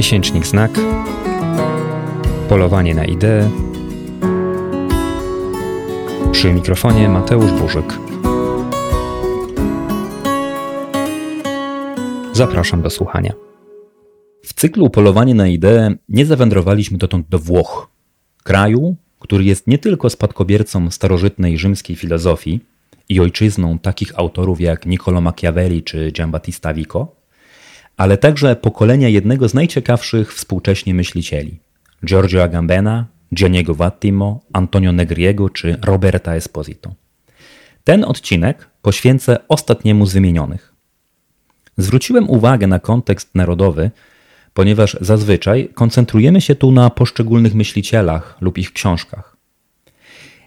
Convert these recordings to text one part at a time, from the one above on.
Miesięcznik Znak, Polowanie na ideę. Przy mikrofonie Mateusz Burzyk. Zapraszam do słuchania. W cyklu Polowanie na ideę nie zawędrowaliśmy dotąd do Włoch, kraju, który jest nie tylko spadkobiercą starożytnej rzymskiej filozofii i ojczyzną takich autorów jak Niccolo Machiavelli czy Giambattista Vico, ale także pokolenia jednego z najciekawszych współcześnie myślicieli Giorgio Agambena, Gianniego Vattimo, Antonio Negriego czy Roberta Esposito. Ten odcinek poświęcę ostatniemu z wymienionych. Zwróciłem uwagę na kontekst narodowy, ponieważ zazwyczaj koncentrujemy się tu na poszczególnych myślicielach lub ich książkach.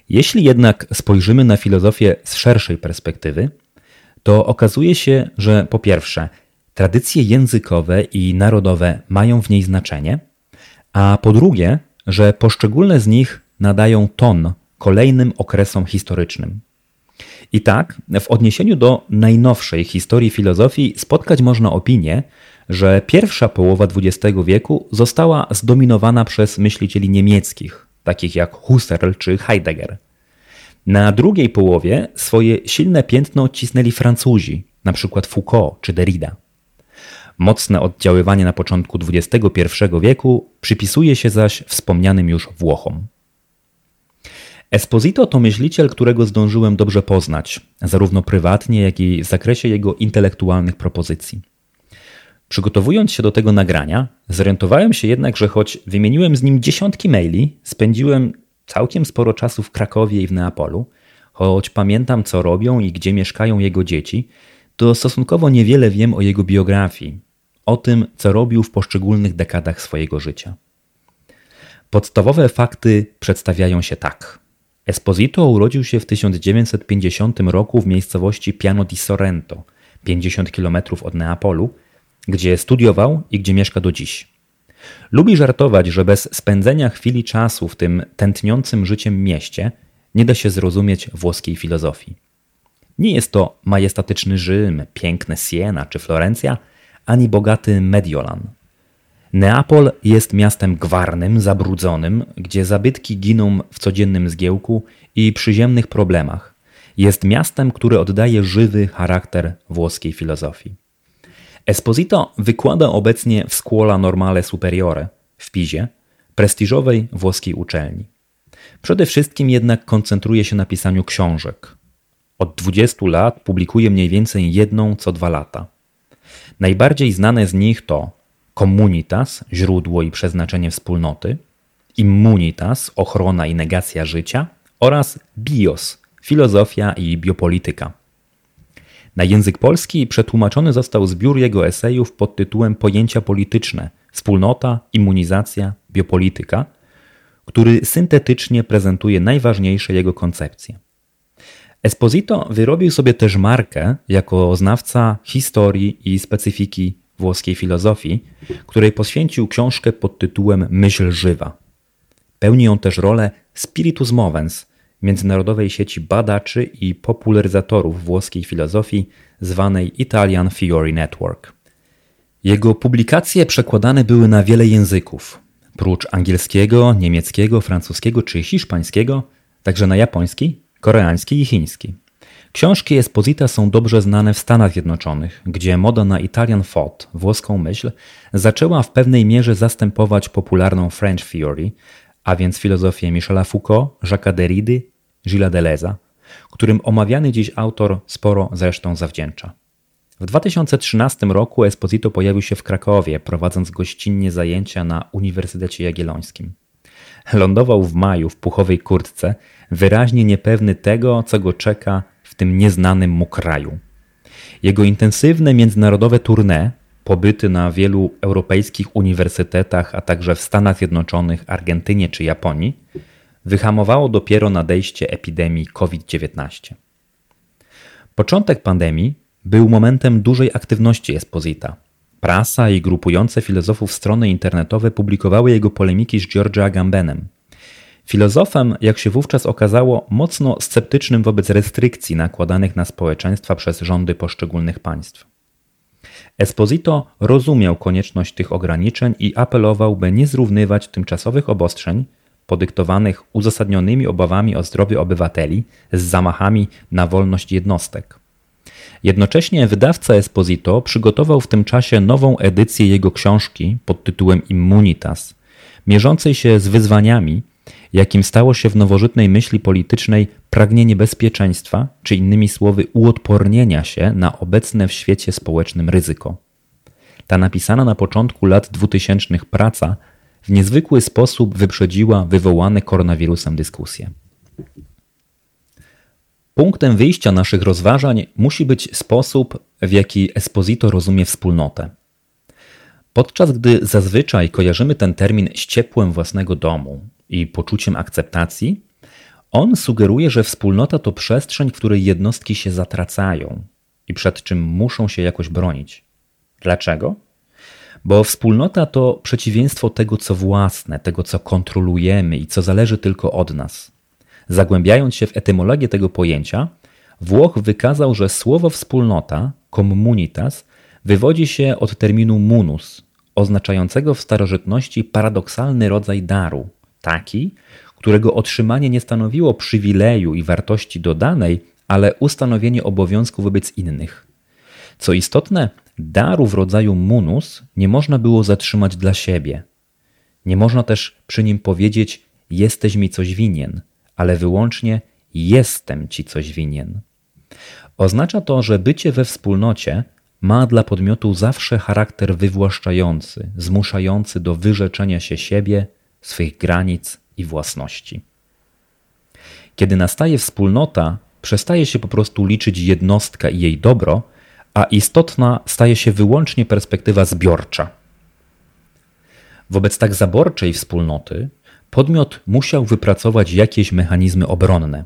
Jeśli jednak spojrzymy na filozofię z szerszej perspektywy, to okazuje się, że po pierwsze, tradycje językowe i narodowe mają w niej znaczenie, a po drugie, że poszczególne z nich nadają ton kolejnym okresom historycznym. I tak, w odniesieniu do najnowszej historii filozofii spotkać można opinię, że pierwsza połowa XX wieku została zdominowana przez myślicieli niemieckich, takich jak Husserl czy Heidegger. Na drugiej połowie swoje silne piętno cisnęli Francuzi, np. Foucault czy Derrida. Mocne oddziaływanie na początku XXI wieku przypisuje się zaś wspomnianym już Włochom. Esposito to myśliciel, którego zdążyłem dobrze poznać, zarówno prywatnie, jak i w zakresie jego intelektualnych propozycji. Przygotowując się do tego nagrania, zorientowałem się jednak, że choć wymieniłem z nim dziesiątki maili, spędziłem całkiem sporo czasu w Krakowie i w Neapolu, choć pamiętam co robią i gdzie mieszkają jego dzieci, to stosunkowo niewiele wiem o jego biografii, o tym, co robił w poszczególnych dekadach swojego życia. Podstawowe fakty przedstawiają się tak. Esposito urodził się w 1950 roku w miejscowości Piano di Sorrento, 50 km od Neapolu, gdzie studiował i gdzie mieszka do dziś. Lubi żartować, że bez spędzenia chwili czasu w tym tętniącym życiem mieście nie da się zrozumieć włoskiej filozofii. Nie jest to majestatyczny Rzym, piękne Siena czy Florencja, ani bogaty Mediolan. Neapol jest miastem gwarnym, zabrudzonym, gdzie zabytki giną w codziennym zgiełku i przyziemnych problemach. Jest miastem, które oddaje żywy charakter włoskiej filozofii. Esposito wykłada obecnie w Scuola Normale Superiore w Pizie, prestiżowej włoskiej uczelni. Przede wszystkim jednak koncentruje się na pisaniu książek. Od 20 lat publikuje mniej więcej jedną co dwa lata. Najbardziej znane z nich to Communitas, źródło i przeznaczenie wspólnoty, Immunitas, ochrona i negacja życia oraz Bios, filozofia i biopolityka. Na język polski przetłumaczony został zbiór jego esejów pod tytułem Pojęcia polityczne, wspólnota, immunizacja, biopolityka, który syntetycznie prezentuje najważniejsze jego koncepcje. Esposito wyrobił sobie też markę jako znawca historii i specyfiki włoskiej filozofii, której poświęcił książkę pod tytułem Myśl żywa. Pełni on też rolę spiritus movens, międzynarodowej sieci badaczy i popularyzatorów włoskiej filozofii zwanej Italian Theory Network. Jego publikacje przekładane były na wiele języków, prócz angielskiego, niemieckiego, francuskiego czy hiszpańskiego, także na japoński, koreański i chiński. Książki Esposita są dobrze znane w Stanach Zjednoczonych, gdzie moda na Italian thought, włoską myśl, zaczęła w pewnej mierze zastępować popularną French theory, a więc filozofię Michela Foucault, Jacques Derrida, Gilles Deleuze'a, którym omawiany dziś autor sporo zresztą zawdzięcza. W 2013 roku Esposito pojawił się w Krakowie, prowadząc gościnnie zajęcia na Uniwersytecie Jagiellońskim. Lądował w maju w puchowej kurtce, wyraźnie niepewny tego, co go czeka w tym nieznanym mu kraju. Jego intensywne międzynarodowe tournée, pobyty na wielu europejskich uniwersytetach, a także w Stanach Zjednoczonych, Argentynie czy Japonii, wyhamowało dopiero nadejście epidemii COVID-19. Początek pandemii był momentem dużej aktywności Esposita. Prasa i grupujące filozofów strony internetowe publikowały jego polemiki z George Agambenem. Filozofem, jak się wówczas okazało, mocno sceptycznym wobec restrykcji nakładanych na społeczeństwa przez rządy poszczególnych państw. Esposito rozumiał konieczność tych ograniczeń i apelował, by nie zrównywać tymczasowych obostrzeń podyktowanych uzasadnionymi obawami o zdrowie obywateli z zamachami na wolność jednostek. Jednocześnie wydawca Esposito przygotował w tym czasie nową edycję jego książki pod tytułem Immunitas, mierzącej się z wyzwaniami, jakim stało się w nowożytnej myśli politycznej pragnienie bezpieczeństwa, czy innymi słowy uodpornienia się na obecne w świecie społecznym ryzyko. Ta napisana na początku lat 2000 praca w niezwykły sposób wyprzedziła wywołane koronawirusem dyskusje. Punktem wyjścia naszych rozważań musi być sposób, w jaki Esposito rozumie wspólnotę. Podczas gdy zazwyczaj kojarzymy ten termin z ciepłem własnego domu i poczuciem akceptacji, on sugeruje, że wspólnota to przestrzeń, w której jednostki się zatracają i przed czym muszą się jakoś bronić. Dlaczego? Bo wspólnota to przeciwieństwo tego, co własne, tego, co kontrolujemy i co zależy tylko od nas. Zagłębiając się w etymologię tego pojęcia, Włoch wykazał, że słowo wspólnota, communitas, wywodzi się od terminu munus, oznaczającego w starożytności paradoksalny rodzaj daru, taki, którego otrzymanie nie stanowiło przywileju i wartości dodanej, ale ustanowienie obowiązku wobec innych. Co istotne, daru w rodzaju munus nie można było zatrzymać dla siebie. Nie można też przy nim powiedzieć: Jesteś mi coś winien, ale wyłącznie jestem ci coś winien. Oznacza to, że bycie we wspólnocie ma dla podmiotu zawsze charakter wywłaszczający, zmuszający do wyrzeczenia się siebie, swych granic i własności. Kiedy nastaje wspólnota, przestaje się po prostu liczyć jednostka i jej dobro, a istotna staje się wyłącznie perspektywa zbiorcza. Wobec tak zaborczej wspólnoty podmiot musiał wypracować jakieś mechanizmy obronne.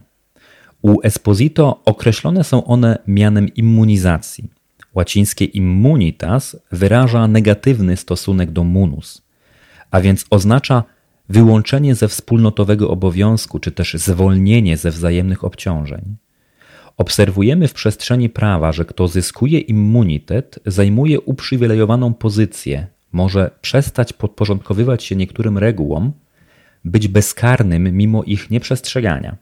U Esposito określone są one mianem immunizacji. Łacińskie immunitas wyraża negatywny stosunek do munus, a więc oznacza wyłączenie ze wspólnotowego obowiązku, czy też zwolnienie ze wzajemnych obciążeń. Obserwujemy w przestrzeni prawa, że kto zyskuje immunitet, zajmuje uprzywilejowaną pozycję, może przestać podporządkowywać się niektórym regułom, być bezkarnym mimo ich nieprzestrzegania.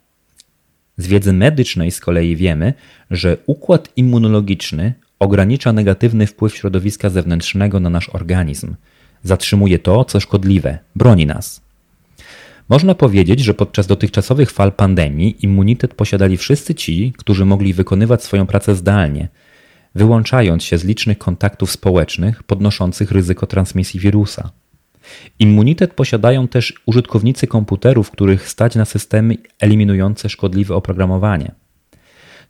Z wiedzy medycznej z kolei wiemy, że układ immunologiczny ogranicza negatywny wpływ środowiska zewnętrznego na nasz organizm, zatrzymuje to, co szkodliwe, broni nas. Można powiedzieć, że podczas dotychczasowych fal pandemii immunitet posiadali wszyscy ci, którzy mogli wykonywać swoją pracę zdalnie, wyłączając się z licznych kontaktów społecznych podnoszących ryzyko transmisji wirusa. Immunitet posiadają też użytkownicy komputerów, których stać na systemy eliminujące szkodliwe oprogramowanie.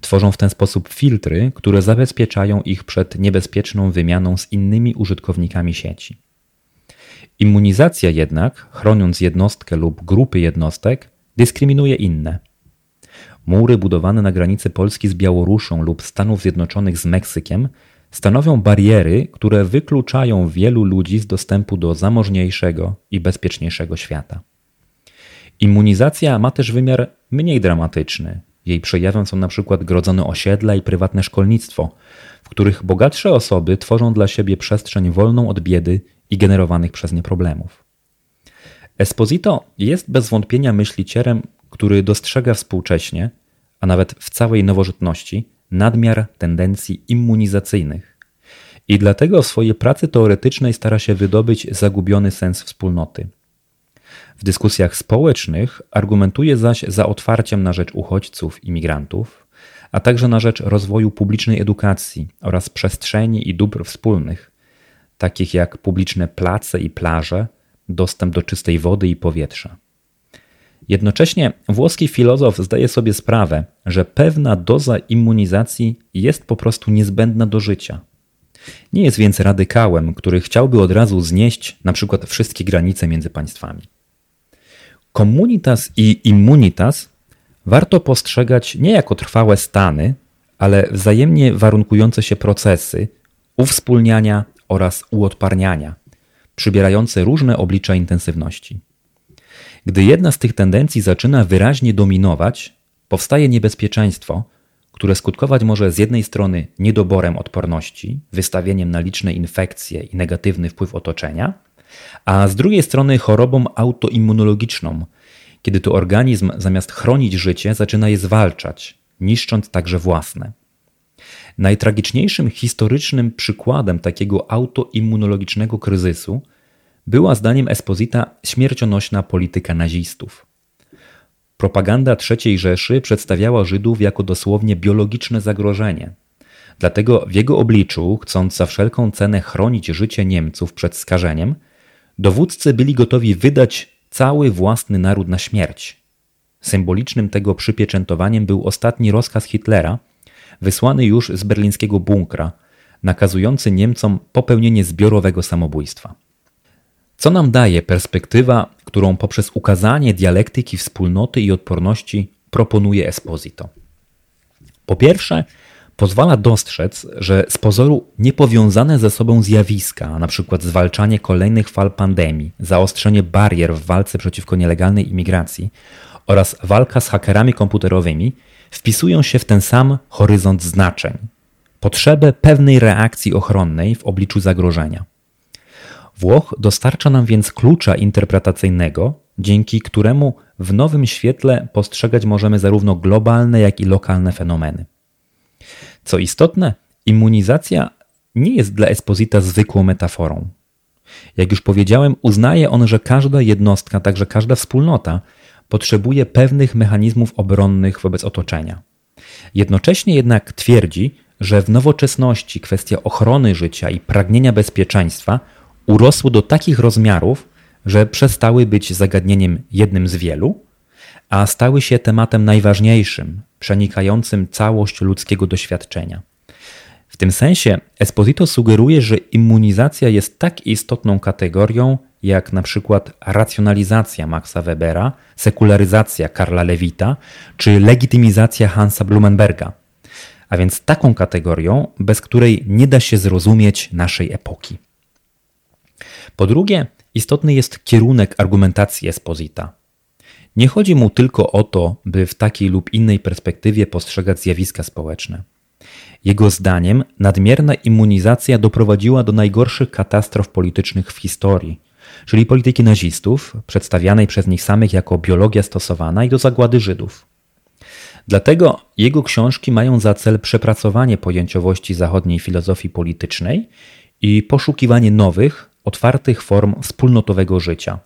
Tworzą w ten sposób filtry, które zabezpieczają ich przed niebezpieczną wymianą z innymi użytkownikami sieci. Immunizacja jednak, chroniąc jednostkę lub grupy jednostek, dyskryminuje inne. Mury budowane na granicy Polski z Białorusią lub Stanów Zjednoczonych z Meksykiem stanowią bariery, które wykluczają wielu ludzi z dostępu do zamożniejszego i bezpieczniejszego świata. Immunizacja ma też wymiar mniej dramatyczny. Jej przejawem są np. grodzone osiedla i prywatne szkolnictwo, w których bogatsze osoby tworzą dla siebie przestrzeń wolną od biedy i generowanych przez nie problemów. Esposito jest bez wątpienia myślicielem, który dostrzega współcześnie, a nawet w całej nowożytności, nadmiar tendencji immunizacyjnych. I dlatego w swojej pracy teoretycznej stara się wydobyć zagubiony sens wspólnoty. W dyskusjach społecznych argumentuje zaś za otwarciem na rzecz uchodźców, imigrantów, a także na rzecz rozwoju publicznej edukacji oraz przestrzeni i dóbr wspólnych, takich jak publiczne place i plaże, dostęp do czystej wody i powietrza. Jednocześnie włoski filozof zdaje sobie sprawę, że pewna doza immunizacji jest po prostu niezbędna do życia. Nie jest więc radykałem, który chciałby od razu znieść na przykład wszystkie granice między państwami. Komunitas i immunitas warto postrzegać nie jako trwałe stany, ale wzajemnie warunkujące się procesy uwspólniania oraz uodparniania, przybierające różne oblicza intensywności. Gdy jedna z tych tendencji zaczyna wyraźnie dominować, powstaje niebezpieczeństwo, które skutkować może z jednej strony niedoborem odporności, wystawieniem na liczne infekcje i negatywny wpływ otoczenia, a z drugiej strony chorobą autoimmunologiczną, kiedy to organizm zamiast chronić życie zaczyna je zwalczać, niszcząc także własne. Najtragiczniejszym historycznym przykładem takiego autoimmunologicznego kryzysu była zdaniem Esposita śmiercionośna polityka nazistów. Propaganda III Rzeszy przedstawiała Żydów jako dosłownie biologiczne zagrożenie. Dlatego w jego obliczu, chcąc za wszelką cenę chronić życie Niemców przed skażeniem, dowódcy byli gotowi wydać cały własny naród na śmierć. Symbolicznym tego przypieczętowaniem był ostatni rozkaz Hitlera, wysłany już z berlińskiego bunkra, nakazujący Niemcom popełnienie zbiorowego samobójstwa. Co nam daje perspektywa, którą poprzez ukazanie dialektyki wspólnoty i odporności proponuje Esposito? Po pierwsze, pozwala dostrzec, że z pozoru niepowiązane ze sobą zjawiska, np. zwalczanie kolejnych fal pandemii, zaostrzenie barier w walce przeciwko nielegalnej imigracji oraz walka z hakerami komputerowymi, wpisują się w ten sam horyzont znaczeń potrzebę pewnej reakcji ochronnej w obliczu zagrożenia. Włoch dostarcza nam więc klucza interpretacyjnego, dzięki któremu w nowym świetle postrzegać możemy zarówno globalne, jak i lokalne fenomeny. Co istotne, immunizacja nie jest dla Esposita zwykłą metaforą. Jak już powiedziałem, uznaje on, że każda jednostka, także każda wspólnota, potrzebuje pewnych mechanizmów obronnych wobec otoczenia. Jednocześnie jednak twierdzi, że w nowoczesności kwestia ochrony życia i pragnienia bezpieczeństwa urosły do takich rozmiarów, że przestały być zagadnieniem jednym z wielu, a stały się tematem najważniejszym, przenikającym całość ludzkiego doświadczenia. W tym sensie Esposito sugeruje, że immunizacja jest tak istotną kategorią, jak na przykład racjonalizacja Maxa Webera, sekularyzacja Karla Lewita czy legitymizacja Hansa Blumenberga. A więc taką kategorią, bez której nie da się zrozumieć naszej epoki. Po drugie, istotny jest kierunek argumentacji Esposita. Nie chodzi mu tylko o to, by w takiej lub innej perspektywie postrzegać zjawiska społeczne. Jego zdaniem nadmierna immunizacja doprowadziła do najgorszych katastrof politycznych w historii, czyli polityki nazistów, przedstawianej przez nich samych jako biologia stosowana i do zagłady Żydów. Dlatego jego książki mają za cel przepracowanie pojęciowości zachodniej filozofii politycznej i poszukiwanie nowych, otwartych form wspólnotowego życia.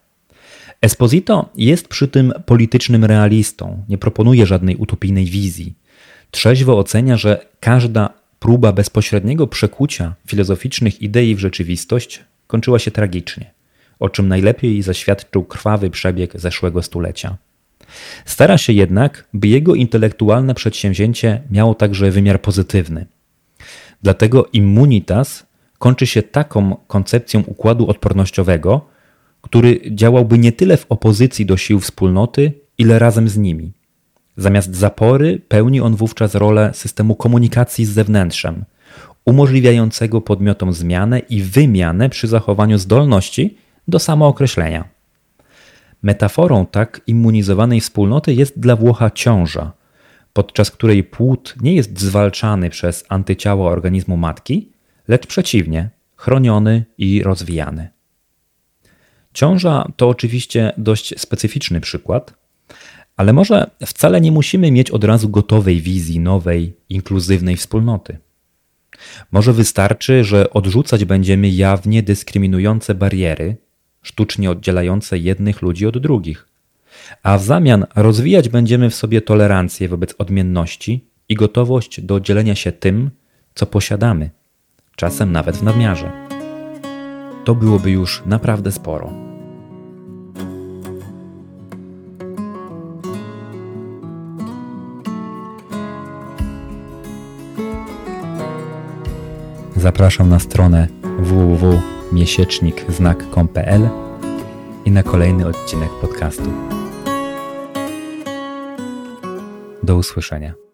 Esposito jest przy tym politycznym realistą, nie proponuje żadnej utopijnej wizji. Trzeźwo ocenia, że każda próba bezpośredniego przekucia filozoficznych idei w rzeczywistość kończyła się tragicznie, o czym najlepiej zaświadczył krwawy przebieg zeszłego stulecia. Stara się jednak, by jego intelektualne przedsięwzięcie miało także wymiar pozytywny. Dlatego immunitas kończy się taką koncepcją układu odpornościowego, który działałby nie tyle w opozycji do sił wspólnoty, ile razem z nimi. Zamiast zapory pełni on wówczas rolę systemu komunikacji z zewnętrzem, umożliwiającego podmiotom zmianę i wymianę przy zachowaniu zdolności do samookreślenia. Metaforą tak immunizowanej wspólnoty jest dla Włocha ciąża, podczas której płód nie jest zwalczany przez antyciała organizmu matki, lecz przeciwnie, chroniony i rozwijany. Ciąża to oczywiście dość specyficzny przykład, ale może wcale nie musimy mieć od razu gotowej wizji nowej, inkluzywnej wspólnoty. Może wystarczy, że odrzucać będziemy jawnie dyskryminujące bariery, sztucznie oddzielające jednych ludzi od drugich, a w zamian rozwijać będziemy w sobie tolerancję wobec odmienności i gotowość do dzielenia się tym, co posiadamy, czasem nawet w nadmiarze. To byłoby już naprawdę sporo. Zapraszam na stronę www.miesiecznikznak.pl i na kolejny odcinek podcastu. Do usłyszenia.